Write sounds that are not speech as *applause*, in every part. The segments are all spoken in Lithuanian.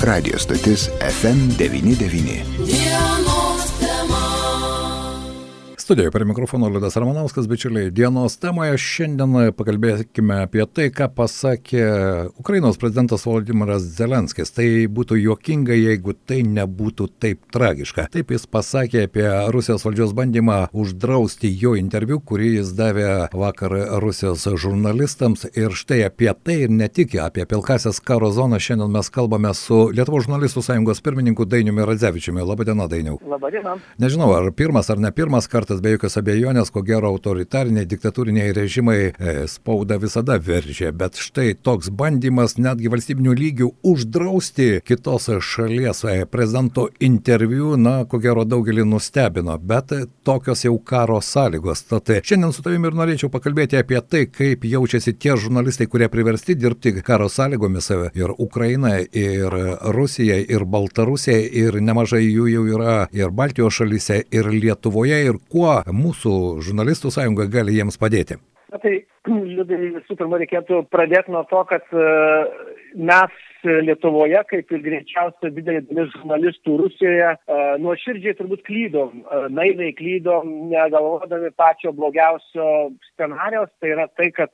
Radio stotis FM99. Studijoje prie mikrofono Liudas Ramanauskas, bičiuliai. Dienos temoje šiandien pakalbėkime apie tai, ką pasakė Ukrainos prezidentas Volodymyras Zelenskis. Tai būtų juokinga, jeigu tai nebūtų taip tragiška. Taip jis pasakė apie Rusijos valdžios bandymą uždrausti jo interviu, kurį jis davė vakar Rusijos žurnalistams. Ir štai apie tai ir ne tik apie pilkasias karo zoną šiandien mes kalbame su Lietuvo žurnalistų sąjungos pirmininku Dainiumi Radzevičiumi. Labadiena, Dainiau. Labadiena. Nežinau, ar pirmas ar ne pirmas kartas Valstybės be jokios abejonės, ko gero autoritariniai, diktatūriniai režimai e, spaudą visada veržė, bet štai toks bandymas netgi valstybinių lygių uždrausti kitos šalies e, prezidento interviu, na, ko gero daugelį nustebino, bet tokios jau karo sąlygos. Tad šiandien su tavimi ir norėčiau pakalbėti apie tai, kaip jaučiasi tie žurnalistai, kurie priversti dirbti karo sąlygomis e, ir Ukraina, ir Rusija, ir Baltarusija, ir nemažai jų jau yra ir Baltijos šalyse, ir Lietuvoje, ir kuo kuo mūsų žurnalistų sąjunga gali jiems padėti? Na tai, *clears throat* liūdai, visų pirma, reikėtų pradėti nuo to, kad e, mes Lietuvoje, kaip ir greičiausia didelė dalis žurnalistų Rusijoje, nuoširdžiai turbūt klydom, naiviai klydom, negalvodami pačio blogiausio scenarios, tai yra tai, kad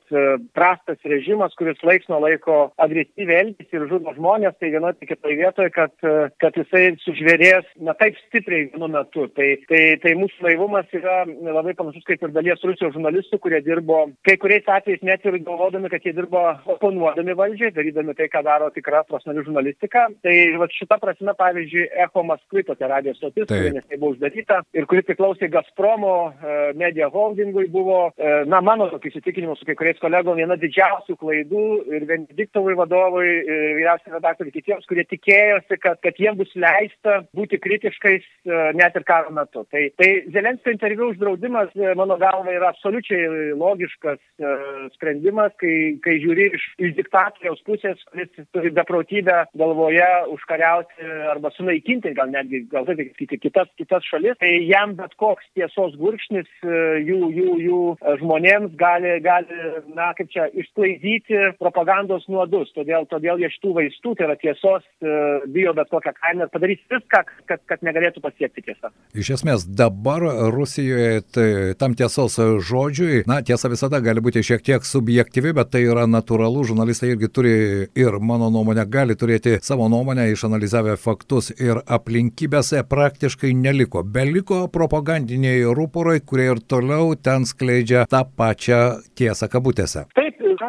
prastas režimas, kuris laiks nuo laiko agresyviai elgesi ir žudo žmonės, tai vienoje tik kitoje vietoje, kad, kad jisai sužvėrės ne taip stipriai vienu metu. Tai, tai, tai mūsų naivumas yra labai panašus kaip ir dalies Rusijos žurnalistų, kurie dirbo kai kuriais atvejais net ir galvodami, kad jie dirbo oponuodami valdžiai, darydami tai, ką daro tikrai yra profesionali žurnalistika. Tai va, šita prasme, pavyzdžiui, Echo Maskvai, tokia radio stotis, kuri neseniai buvo uždaryta ir kuri priklausė Gazpromo e, media holdingui, buvo, e, na, mano tokiu įsitikinimu su kai kuriais kolegom, viena didžiausių klaidų ir Venediktovui vadovui, ir vyriausiai redaktoriui kitiems, kurie tikėjosi, kad, kad jiems bus leista būti kritiškais e, net ir karo metu. Tai, tai Zelenskio interviu uždraudimas, e, mano galva, yra absoliučiai logiškas e, sprendimas, kai, kai žiūri iš, iš diktatoriaus pusės, kuris turi be beprotybę galvoje užkariauti arba sunaikinti, gal netgi, gal taip sakyti, kitas, kitas šalis, tai jam bet koks tiesos gurkšnis e, jų, jų, jų žmonėms gali, gali, na, kaip čia, išsklaidyti propagandos nuodus. Todėl, todėl jie šitų vaistų, tai yra tiesos, e, bijo bet kokią kainą ir padarys viską, kad, kad negalėtų pasiekti tiesą. Iš esmės, dabar Rusijoje tai, tam tiesos žodžiui, na, tiesa visada gali būti šiek tiek subjektyvi, bet tai yra natūralu, žurnalistai irgi turi ir mano nuomonė nuomonę, gali turėti savo nuomonę, išanalizavę faktus ir aplinkybės praktiškai neliko. Beliko propagandiniai rūporai, kurie ir toliau ten skleidžia tą pačią tiesą kabutėse. Taip,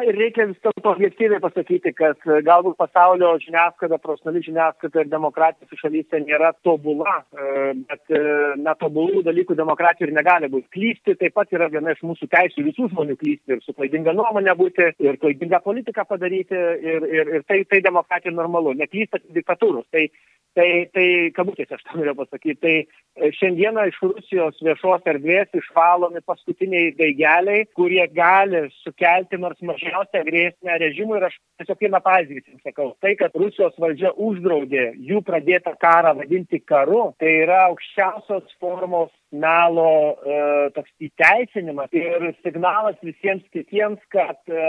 ir reikia vis dėlto objektyviai pasakyti, kad galbūt pasaulio žiniasklaida, profesionali žiniasklaida ir demokratijos šalyse nėra tobula, e, bet e, netobulų dalykų demokratijų ir negali būti. Klysti taip pat yra viena iš mūsų teisų visų žmonių klysti ir su klaidinga nuomonė būti, ir klaidingą politiką padaryti, ir, ir, ir tai, tai demokratija normalu, neklysta diktatūros. Tai, tai, tai kabutėse aš tą noriu pasakyti. Tai e, šiandieną iš Rusijos viešos erdvės išvalomi paskutiniai daigeliai, kurie gali sukelti nors mažiausią grėsmę režimui. Ir aš tiesiog vieną pavyzdį visiems sakau. Tai, kad Rusijos valdžia uždraudė jų pradėtą karą vadinti karu, tai yra aukščiausios formos melo e, toks įteisinimas ir signalas visiems kitiems, kad e,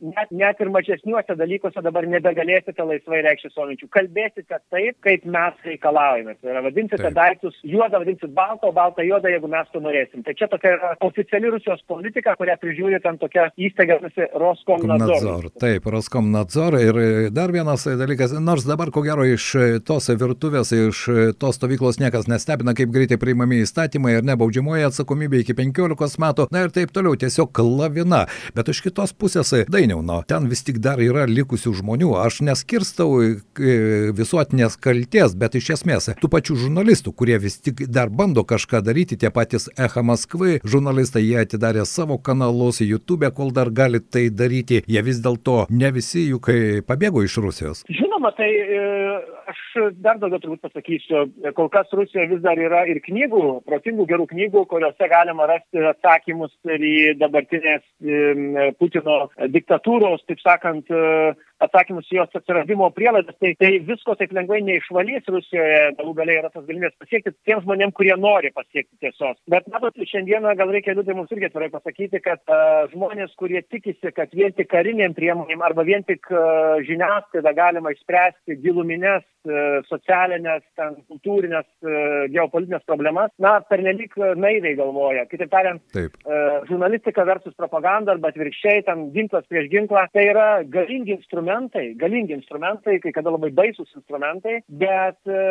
net, net ir mažesniuose dalykuose dabar nebegalėsite laisvai reikšti savo minčių. Kalbėsite taip, kaip mes reikalaujame. Tai yra vadinsite taip. daiktus juodą, vadinsit baltą, o baltą juodą, jeigu mes to norėsim. Tai čia tokia yra oficiali Rusijos politika, kurią prižiūri ten tokia įstaiga, visi Roskomnadzor. Taip, Roskomnadzor. Ir dar vienas dalykas, nors dabar ko gero iš tos virtuvės, iš tos stovyklos niekas nestebina, kaip greitai priimami įstatymai įstatymai ar ne baudžiamoji atsakomybė iki 15 metų, na ir taip toliau, tiesiog lavina. Bet iš kitos pusės, dainiau, na, ten vis tik dar yra likusių žmonių. Aš neskirstau e, visuotinės kalties, bet iš esmės tų pačių žurnalistų, kurie vis tik dar bando kažką daryti, tie patys Echa Maskvai, žurnalistai, jie atidarė savo kanalus YouTube, kol dar gali tai daryti, jie vis dėlto ne visi juk pabėgo iš Rusijos. Žinoma, tai e, aš dar daugiau turbūt pasakysiu, kol kas Rusijoje vis dar yra ir knygų, protingų gerų knygų, kuriuose galima rasti atsakymus ir į dabartinės Putino diktatūros, taip sakant, atsakymus į jos atsiradimo prielaidas, tai, tai visko taip lengvai neišvalys Rusijoje, galų galiai yra tas galimybės pasiekti tiems žmonėms, kurie nori pasiekti tiesos. Bet matot, šiandieną gal reikia liūdai mums irgi atvirai pasakyti, kad uh, žmonės, kurie tikisi, kad vien tik kariniam priemonėm arba vien tik uh, žiniasklaida galima išspręsti giluminės socialinės, ten, kultūrinės, geopolitinės problemas, na, pernelyg naiviai galvoja. Kitaip tariant, Taip. žurnalistika versus propaganda arba atvirkščiai, ten ginklas prieš ginklą, tai yra galingi instrumentai, galingi instrumentai, kai kada labai baisus instrumentai, bet e,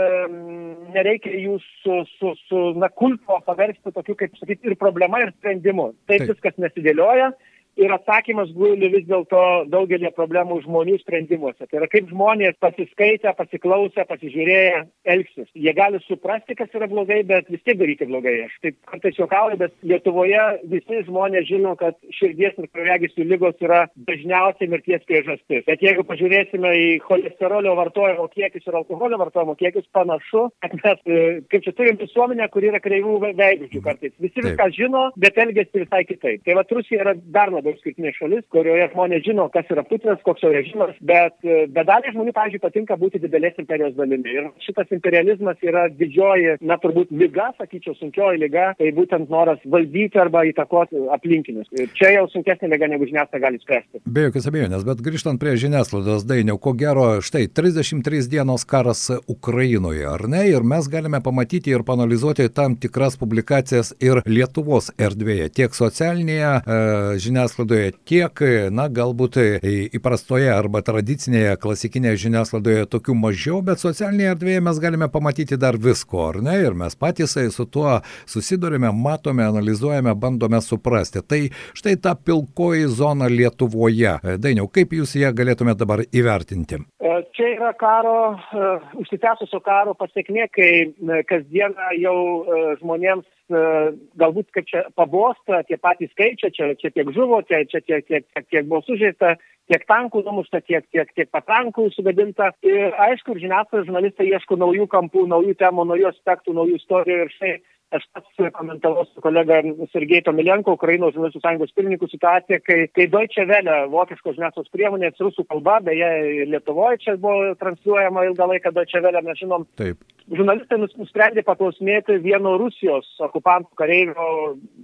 nereikia jų su, su, su na, kulto paversti tokiu, kaip sakyti, ir problema, ir sprendimu. Taip, Taip. viskas nesidėlioja ir atsakymas guli vis dėlto daugelį problemų žmonių sprendimuose. Tai yra kaip žmonės pasiskaitę, pasiklausę, pasižiūrėję elgsis. Jie gali suprasti, kas yra blogai, bet vis tiek daryti blogai. Aš taip kartais juokauju, bet Lietuvoje visi žmonės žino, kad širdies ir kraujagyslių lygos yra dažniausiai mirties priežastis. Bet jeigu pažiūrėsime į cholesterolio vartojimo kiekius ir alkoholio vartojimo kiekius, panašu, kad mes, e, kaip čia turim visuomenę, kur yra kreivų veidrodžių kartais. Visi viską žino, bet elgesi visai kitaip. Tai va, Rusija yra dar labiau išskirtinė šalis, kurioje žmonės žino, kas yra Putinas, koks jo režimas, bet, e, bet daliai žmonių, pavyzdžiui, patinka būti didelės imperijos dalimi. Ir šitas imperializmas yra didžioji, na turbūt lyga, sakyčiau, sunkioji lyga, tai būtent noras valdyti arba įtakoti aplinkinius. Ir čia jau sunkesnė lyga negu žiniasklaida gali spręsti. Be jokios abejonės, bet grįžtant prie žiniasklaidos dainiau, ko gero, štai 33 dienos karas Ukrainoje, ar ne? Ir mes galime pamatyti ir panalizuoti tam tikras publikacijas ir Lietuvos erdvėje, tiek socialinėje e, žiniasklaidoje, tiek, na, galbūt įprastoje arba tradicinėje klasikinėje žiniasklaidoje tokių mažiau, bet socialinėje erdvėje mes galime pamatyti dar visko, ar ne? Ir mes patys su tuo susidurime, matome, analizuojame, bandome suprasti. Tai štai ta pilkoji zona Lietuvoje. Dainiau, kaip jūs ją galėtume dabar įvertinti? E, čia yra karo, e, užsitęsusio karo pasiekmė, kai e, kasdieną jau žmonėms E, galbūt kaip čia pabosta tie patys skaičiai, čia, čia tiek žuvo, čia, čia tiek, tiek, tiek, tiek buvo sužeista, tiek tankų numušta, tiek, tiek, tiek patrankų sugadinta. Ir aišku, žiniasklaidos žurnalistai ieško naujų kampų, naujų temų, naujų aspektų, naujų istorijų ir štai aš pats komentavau su kolega Sergei Tomilenko, Ukrainos žurnalistų sąjungos pirmininkų situaciją, kai, kai Deutsche Welle, vokiškos žiniasklaidos priemonės, rusų kalba, beje, Lietuvoje čia buvo transliuojama ilgą laiką Deutsche Welle, mes žinom, Taip žurnalistai nusprendė paklausinėti vieno Rusijos okupantų kareivio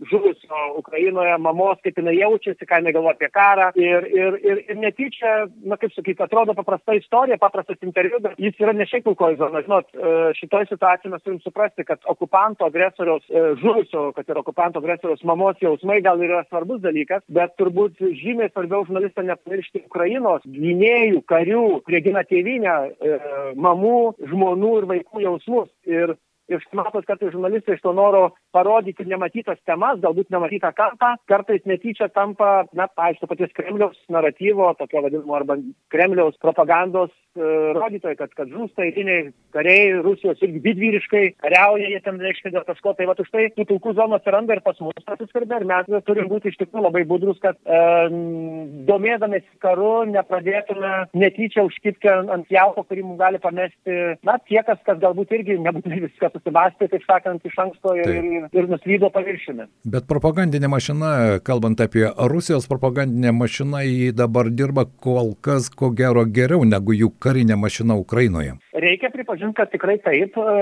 žuvusio Ukrainoje mamos, kaip jinai jaučiasi, ką jinai galvoja apie karą. Ir, ir, ir, ir netyčia, na kaip sakyti, atrodo paprasta istorija, paprastas interviu, bet jis yra ne šiaip pilkoji zona. Žinot, e, šitoje situacijoje mes turim suprasti, kad okupanto agresoriaus, e, žuvusio, kad ir okupanto agresoriaus mamos jausmai gal yra svarbus dalykas, bet turbūt žymiai svarbiau žurnalistą nepamiršti Ukrainos gynėjų, karių, kurie gina tėvynę, e, mamų, žmonų ir vaikų jausmus. Ir ir matot kartais žurnalistai iš to noro parodyti nematytas temas, galbūt nematytą kampą, kartais netyčia tampa, na, paaišku, paties Kremliaus naratyvo, tokio vadinamo, arba Kremliaus propagandos e, rodytojai, kad, kad žūsta eiliniai kariai Rusijos irgi didvyriškai kariauja, jie ten reiškia dėl kažko, tai va už tai tų pilkų zonų atsiranda ir pas mus pasiskarbė, ir mes turim būti iš tikrųjų labai budrus, kad e, domėdamėsi karu nepradėtume netyčia užkipti ant jauko, kurį mums gali pamesti, na, tie, kas, kas galbūt irgi nebūtinai viską susimastė, taip sakant, iš anksto ir, ir, ir nuslydo paviršiumi. Bet propagandinė mašina, kalbant apie Rusijos propagandinę mašiną, jį dabar dirba kol kas ko gero geriau negu jų karinė mašina Ukrainoje. Reikia pripažinti, kad tikrai taip. E,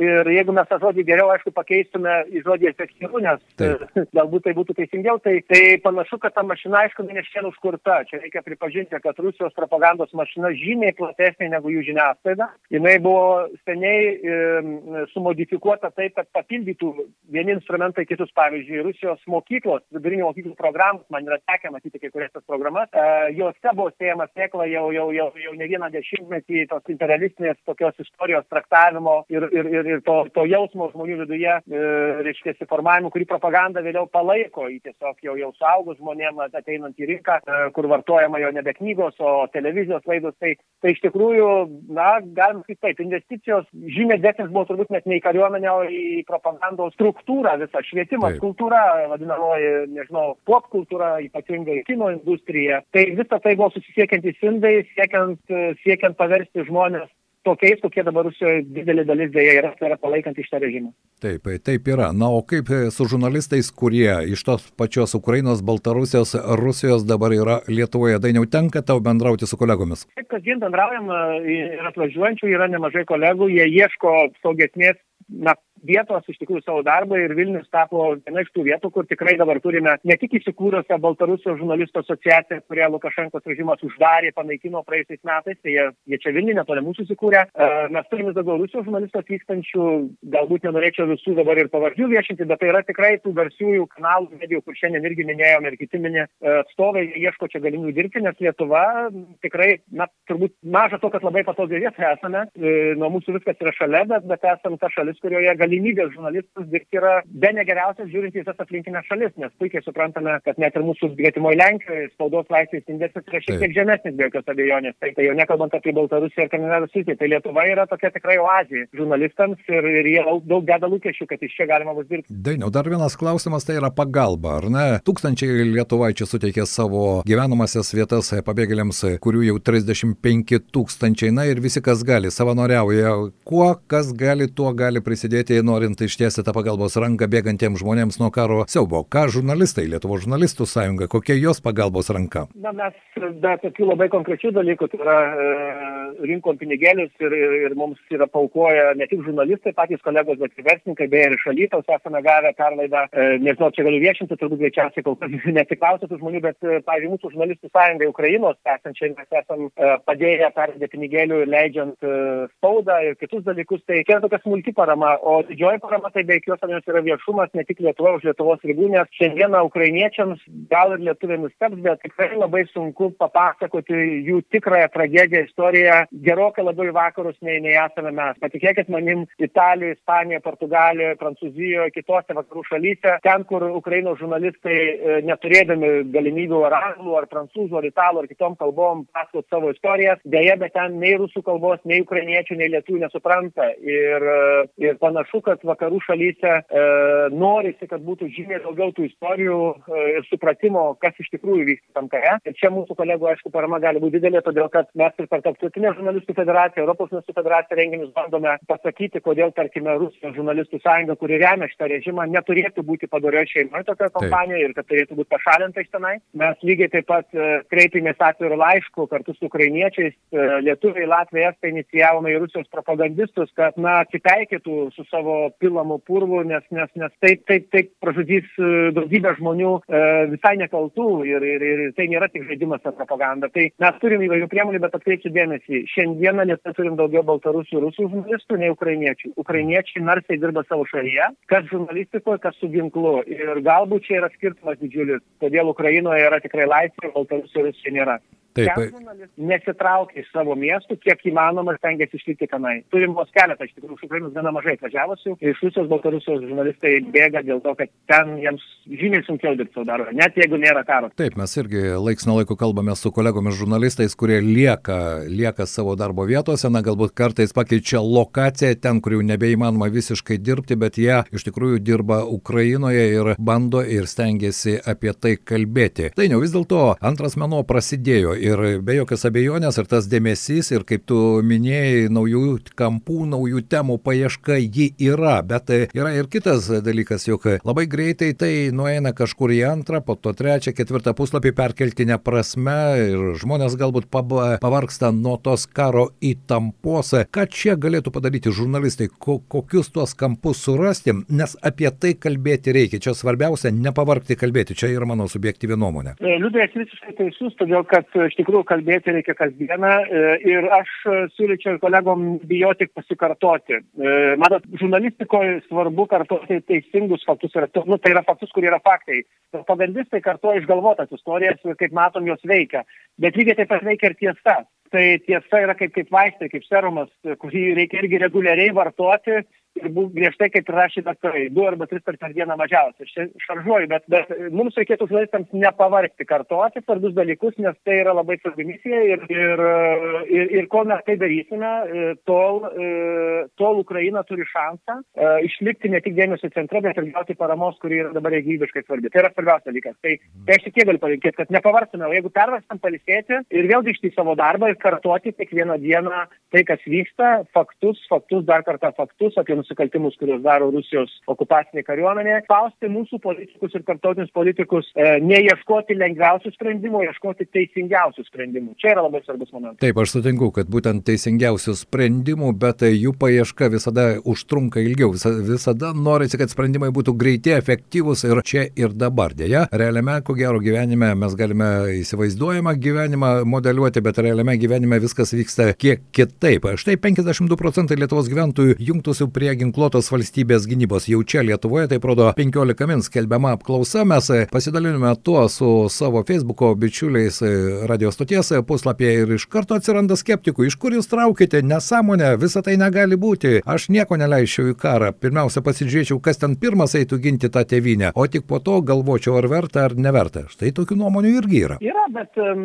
ir jeigu mes tą žodį geriau, aišku, pakeistume į žodį efektyvų, nes taip. E, *laughs* galbūt tai būtų teisingiau, tai, tai panašu, kad ta mašina, aišku, ne šiandien užkurta. Čia reikia pripažinti, kad Rusijos propagandos mašina žymiai platesnė negu jų žiniasklaida. Jis buvo seniai e, sumodifikuota taip, kad papildytų vieni instrumentai kitus. Pavyzdžiui, Rusijos mokyklos, vidurinio mokyklų programos, man yra tekę matyti kai kurias tas programas, e, juose buvo siejama sėkla jau, jau, jau, jau ne vieną dešimtmetį tos imperialistinės tokios istorijos traktavimo ir, ir, ir, ir to, to jausmo žmonių viduje, e, reiškia, formavimo, kurį propaganda vėliau palaiko į tiesiog jau, jau saugus žmonėm ateinant į rinką, e, kur vartojama jau nebe knygos, o televizijos laidos. Tai, tai iš tikrųjų, na, galim sakyti taip, investicijos žymiai didesnės buvo turbūt net ne į kariuomenę, o į propagandos struktūrą visą, švietimas, Taip. kultūra, vadinamoji, nežinau, pop kultūra, ypatingai kino industrija. Tai visa tai buvo susisiekiantys indai, siekiant, siekiant paversti žmonės tokiais, kokie dabar Rusijoje didelė dalis dėja yra, tai yra palaikant iš tą režimą. Taip, taip yra. Na, o kaip su žurnalistais, kurie iš tos pačios Ukrainos, Baltarusijos, Rusijos dabar yra Lietuvoje, dainiau tenka tau bendrauti su kolegomis? Taip, kasdien bendraujam ir atvažiuojančių yra nemažai kolegų, jie ieško saugesnės na, vietos iš tikrųjų savo darbą ir Vilnius tapo viena iš tų vietų, kur tikrai dabar turime ne tik įsikūrusią Baltarusijos žurnalistų asociaciją, kurią Lukašenkos režimas uždarė, panaikino praėjusiais metais, tai jie, jie čia Vilniuje netoli mūsų įsikūrė. E, mes turime daugiau Rusijos žurnalistų atvykstančių, galbūt nenorėčiau visų dabar ir pavardžių viešinti, bet tai yra tikrai tų garsiųjų kanalų medijų, kur šiandien irgi minėjome ir kiti minė e, atstovai, ieško čia galimybių dirbti, nes Lietuva tikrai, na, turbūt maža to, kad labai patogiai vietoje esame, e, nuo mūsų viskas yra šalia, bet, bet esame ta šalis, kurioje galimybės žurnalistus dirbti yra be negeriausias žiūrint į visas aplinkinės šalis, nes puikiai suprantame, kad net ir mūsų gretimoje Lenkijoje spaudos laisvės indeksas yra šiek tiek žemesnis be jokios abejonės. Tai, tai jau nekalbant apie Baltarusiją ir Kaliningrado sritį, tai Lietuva yra tokia tikrai oazija žurnalistams ir, ir jie daug deda lūkesčių, kad iš čia galima bus dirbti. Dainiau, dar vienas klausimas tai yra pagalba, ar ne? Tūkstančiai lietuvaičių suteikė savo gyvenamasias vietas pabėgėliams, kurių jau 35 tūkstančiai, na ir visi, kas gali, savanoriauja. Kuo kas gali, tuo gali prisidėti, norint ištiesti tą pagalbos ranką bėgantiems žmonėms nuo karo siaubo. Ką žurnalistai, Lietuvo žurnalistų sąjunga, kokia jos pagalbos ranka? Na, mes be tokių labai konkrečių dalykų, tai yra e, rinkom pinigėlius ir, ir, ir mums yra paukoja ne tik žurnalistai, patys kolegos, bet ir verslininkai, beje ir šalytaus esame gavę perlaidą. E, nežinau, čia galiu viešinti, turbūt greičiausiai kol kas *laughs* nesiklausė tų žmonių, bet, e, pavyzdžiui, mūsų žurnalistų sąjungai Ukrainos esančiai mes esam padėję pervedė pinigėlių leidžiant e, spaudą ir kitus dalykus. Tai yra tokia smulki parama, o didžioji parama tai be jokios abejonės yra viešumas ne tik Lietuva už Lietuvos ribų, nes šiandieną ukrainiečiams gal ir lietuviai nusteps, bet tikrai labai sunku papasakoti jų tikrąją tragediją, istoriją gerokai labiau į vakarus nei, nei esame mes. Patikėkit manim, Italijoje, Ispanijoje, Portugalijoje, Prancūzijoje, kitose vakarų šalyse, ten, kur Ukrainos žurnalistai e, neturėdami galimybių ar anglų, ar prancūzų, ar italų, ar kitom kalbom pasakot savo istorijas, dėja, bet ten nei rusų kalbos, nei ukrainiečių, nei lietuvių nesupranta. Ir, e, ir panašu, kad vakarų šalyse e, norisi, kad būtų žymiai daugiau tų istorijų e, ir supratimo, kas iš tikrųjų vyksta tam kare. Ir čia mūsų kolegų, aišku, parama gali būti didelė, todėl kad mes ir per Tarptautinę žurnalistų federaciją, Europos žurnalistų federaciją renginius bandome pasakyti, kodėl, tarkime, Rusijos žurnalistų sąjunga, kuri remia šitą režimą, neturėtų būti padorioje šeimoje tokia kompanija ir kad turėtų būti pašalinta iš tenai. Mes lygiai taip pat e, kreipėmės atvirų laiškų kartu su ukrainiečiais, e, lietuviai, latviai, estai inicijavome į Rusijos propagandistus, kad, na, atitaikytų su savo pilamu purvu, nes, nes, nes taip, taip, taip pražudys e, daugybę žmonių e, visai nekaltų ir, ir, ir tai nėra tik žaidimas ar propaganda. Tai mes turim įvairių priemonių, bet atkreipsiu dėmesį, šiandieną Lietuvoje turim daugiau baltarusių ir rusų žurnalistų nei ukrainiečių. Ukrainiečiai narsiai dirba savo šalyje, kas žurnalistikoje, kas su ginklu. Ir galbūt čia yra skirtumas didžiulis, kodėl Ukrainoje yra tikrai laisvė, o rusų nėra. Taip. Nesitraukia iš savo miestų, kiek įmanoma, stengiasi išlikti tenai. Turim vos keletą, iš tikrųjų, iš Ukrainos gana mažai atvažiavusių. Iš Rusijos, Baltarusijos žurnalistai bėga dėl to, kad ten jiems žymiai sunkiau dirbti savo darbą, net jeigu nėra karo. Taip, mes irgi laiks nuo laiko kalbame su kolegomis žurnalistais, kurie lieka, lieka savo darbo vietose, na galbūt kartais pakeičia lokaciją ten, kur jau nebeįmanoma visiškai dirbti, bet jie iš tikrųjų dirba Ukrainoje ir bando ir stengiasi apie tai kalbėti. Tai ne vis dėlto antras meno prasidėjo ir be jokios abejonės ir tas dėmesys ir kaip tu minėjai, naujų kampų, naujų temų paieška ji yra, bet yra ir kitas dalykas, jog labai greitai tai nueina kažkur į antrą, po to trečią, ketvirtą puslapį perkeltinę prasme ir žmonės galbūt pavarksta nuo tos karo įtampos. Ką čia galėtų padaryti žurnalistai, ko, kokius tuos kampus surasti, nes apie tai kalbėti reikia. Čia svarbiausia nepavarkti kalbėti, čia yra mano subjektyvi nuomonė. Liūdės visiškai teisus, todėl kad iš tikrųjų kalbėti reikia kasdieną e, ir aš e, siūlyčiau kolegom bijoti pasikartoti. E, matot, žurnalistikoje svarbu kartoti teisingus faktus, ir, nu, tai yra faktus, kurie yra faktai. Propagandistai kartuoja išgalvotas istorijas ir kaip matom jos veikia, bet lygiai taip pat veikia ir tiesa. Tai tiesa yra kaip, kaip vaistai, kaip serumas, kurį reikia irgi reguliariai vartoti ir būk griežtai, kaip rašė daktarai, du arba tris per dieną mažiausiai. Aš šaržuoju, bet, bet mums reikėtų žurnalistams nepavargti kartuoti svarbius dalykus, nes tai yra labai svarbi misija ir, ir, ir, ir kol mes tai darysime, tol, tol Ukraina turi šansą e, išlikti ne tik dėmesio centre, bet ir gauti paramos, kuri yra dabar gyvybiškai svarbi. Tai yra svarbiausias dalykas. Tai, tai aš tik tiek galiu palinkėti, kad nepavarstume, o jeigu pervarstam palisėti ir vėl grįžti į savo darbą ir kartuoti kiekvieną dieną tai, kas vyksta, faktus, faktus, dar kartą faktus apie nusikaltimus kuriuos daro Rusijos okupacinė kariuomenė, spausti mūsų politikus ir tarptautinius politikus e, neieškoti lengviausių sprendimų, ieškoti teisingiausių sprendimų. Čia yra labai svarbus momentas. Taip, aš sutinku, kad būtent teisingiausių sprendimų, bet jų paieška visada užtrunka ilgiau. Visa, visada norisi, kad sprendimai būtų greiti, efektyvūs ir čia ir dabar. Dėja, realiame, ko gero gyvenime mes galime įsivaizduojamą gyvenimą modeliuoti, bet realiame gyvenime viskas vyksta kiek kitaip. Štai 52 procentai Lietuvos gyventojų jungtųsi prie ginkluotos valstybės gynybos. Jau čia Lietuvoje, tai rodo 15 min skelbiama apklausa. Mes pasidalinome tuo su savo Facebook'o bičiuliais radio stoties puslapyje ir iš karto atsiranda skeptikų. Iš kur jūs traukite? Nesąmonė, visa tai negali būti. Aš nieko neleisčiau į karą. Pirmiausia, pasižiūrėčiau, kas ten pirmas eitų ginti tą tėvynę, o tik po to galvočiau, ar verta ar neverta. Štai tokių nuomonių irgi yra. Yra, bet um,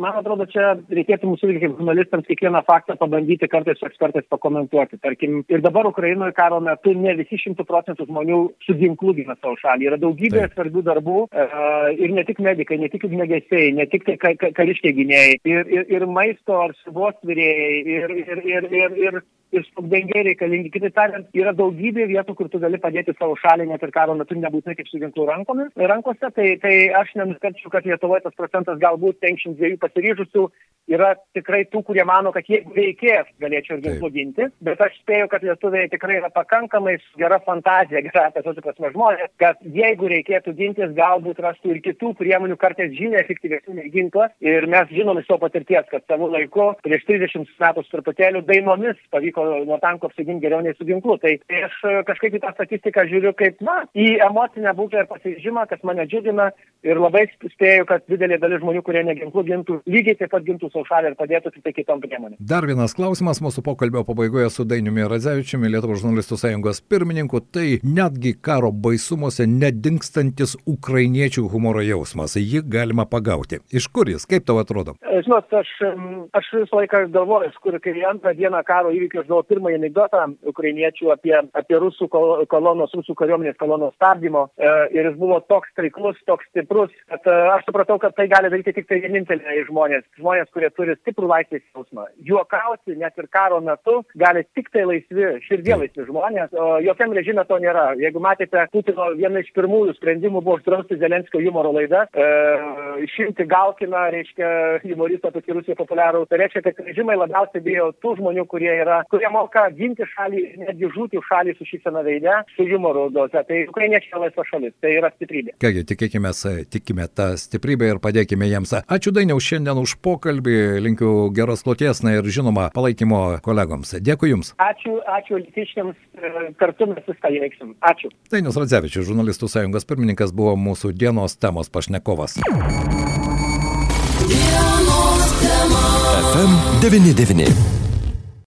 man atrodo, čia reikėtų mūsų kaip žurnalistams kiekvieną faktą pabandyti kartais su ekspertais pakomentuoti. Tarkim, ir dabar Ukrainoje karo metu ne visi šimtų procentų žmonių su ginklu gina savo šalį. Yra daugybė Taip. svarbių darbų uh, ir ne tik medikai, ne tik ugniagesiai, ne tik tai ka ka kariškiai gynėjai, ir, ir, ir maisto ar svos vyrėjai, ir, ir, ir, ir, ir ir sprogdengiai reikalingi. Kitaip tariant, yra daugybė vietų, kur tu gali padėti savo šalį net ir karo metu nebūtinai kaip su ginklu rankomis, rankose. Tai, tai aš nenuskarčiau, kad Lietuvoje tas procentas galbūt 52 pasiryžusių yra tikrai tų, kurie mano, kad jeigu reikės, galėčiau ir ginklu ginti. Bet aš spėju, kad lietuviai tikrai yra pakankamai gera fantazija, gera apie tos prasme žmonės, kad jeigu reikėtų gintis, galbūt rastų ir kitų priemonių, kartais žymiai efektyvesnių nei ginklas. Ir mes žinom iš savo patirties, kad savo laiku, prieš 30 metų su truputėliu dainomis pavyko nuo tanko apsiginti geriau nei su ginklu. Tai, aš kažkaip į tą statistiką žiūriu kaip, na, į emocinę būklę ir pasižymą, kas mane džiugina. Ir labai spėju, kad didelė dalis žmonių, kurie ne ginklu gintų, lygiai taip pat gintų savo šalį ir padėtų tik tai kitom priemonėm. Dar vienas klausimas mūsų pokalbio pabaigoje su Dainiumi Radzevičiumi, Lietuvos žurnalistų sąjungos pirmininku, tai netgi karo baisumuose nedingstantis ukrainiečių humoro jausmas. Jį galima pagauti. Iš kur jis, kaip tau atrodo? E, žinot, aš, aš visą laiką galvoju, kur, kai antrą dieną karo įvykių žinau pirmąjį anegdotą ukrainiečių apie, apie rusų kolonos, rusų kariuomenės kolonos stabdymo. E, ir jis buvo toks taiklus, toks stiprus, kad e, aš supratau, kad tai gali daryti tik tai vieninteliai žmonės. Žmonės, kurie turi stiprų laisvės jausmą. Juokauti net ir karo metu gali tik tai laisvi, širdie laisvi žmonės, o jokiam režime to nėra. Jeigu matėte, Putino viena iš pirmųjų sprendimų buvo uždrausti Zelenskio humoro laidą, e, išimti Galkiną, reiškia, humoristą tokį Rusiją populiarų. Tai reiškia, kad režimai labiausiai bijo tų žmonių, kurie yra, kurie moka ginti šalį, netgi žūti šalį su šypsena veide, su humoru doze. Tai ukrainiečiai laisva šalis, tai yra stiprybė. Kągi, tikėkime, tikime tą stiprybę ir padėkime jiems. Ačiū Dainiau šiandien už pokalbį linkiu geros kloties, ir žinoma palaikymo kolegoms. Dėkui Jums. Ačiū, ačiū litiškiams, kartu mes viską įveiksim. Ačiū. Dainius Radzevičius, žurnalistų sąjungos pirmininkas, buvo mūsų dienos temos pašnekovas. FM 99.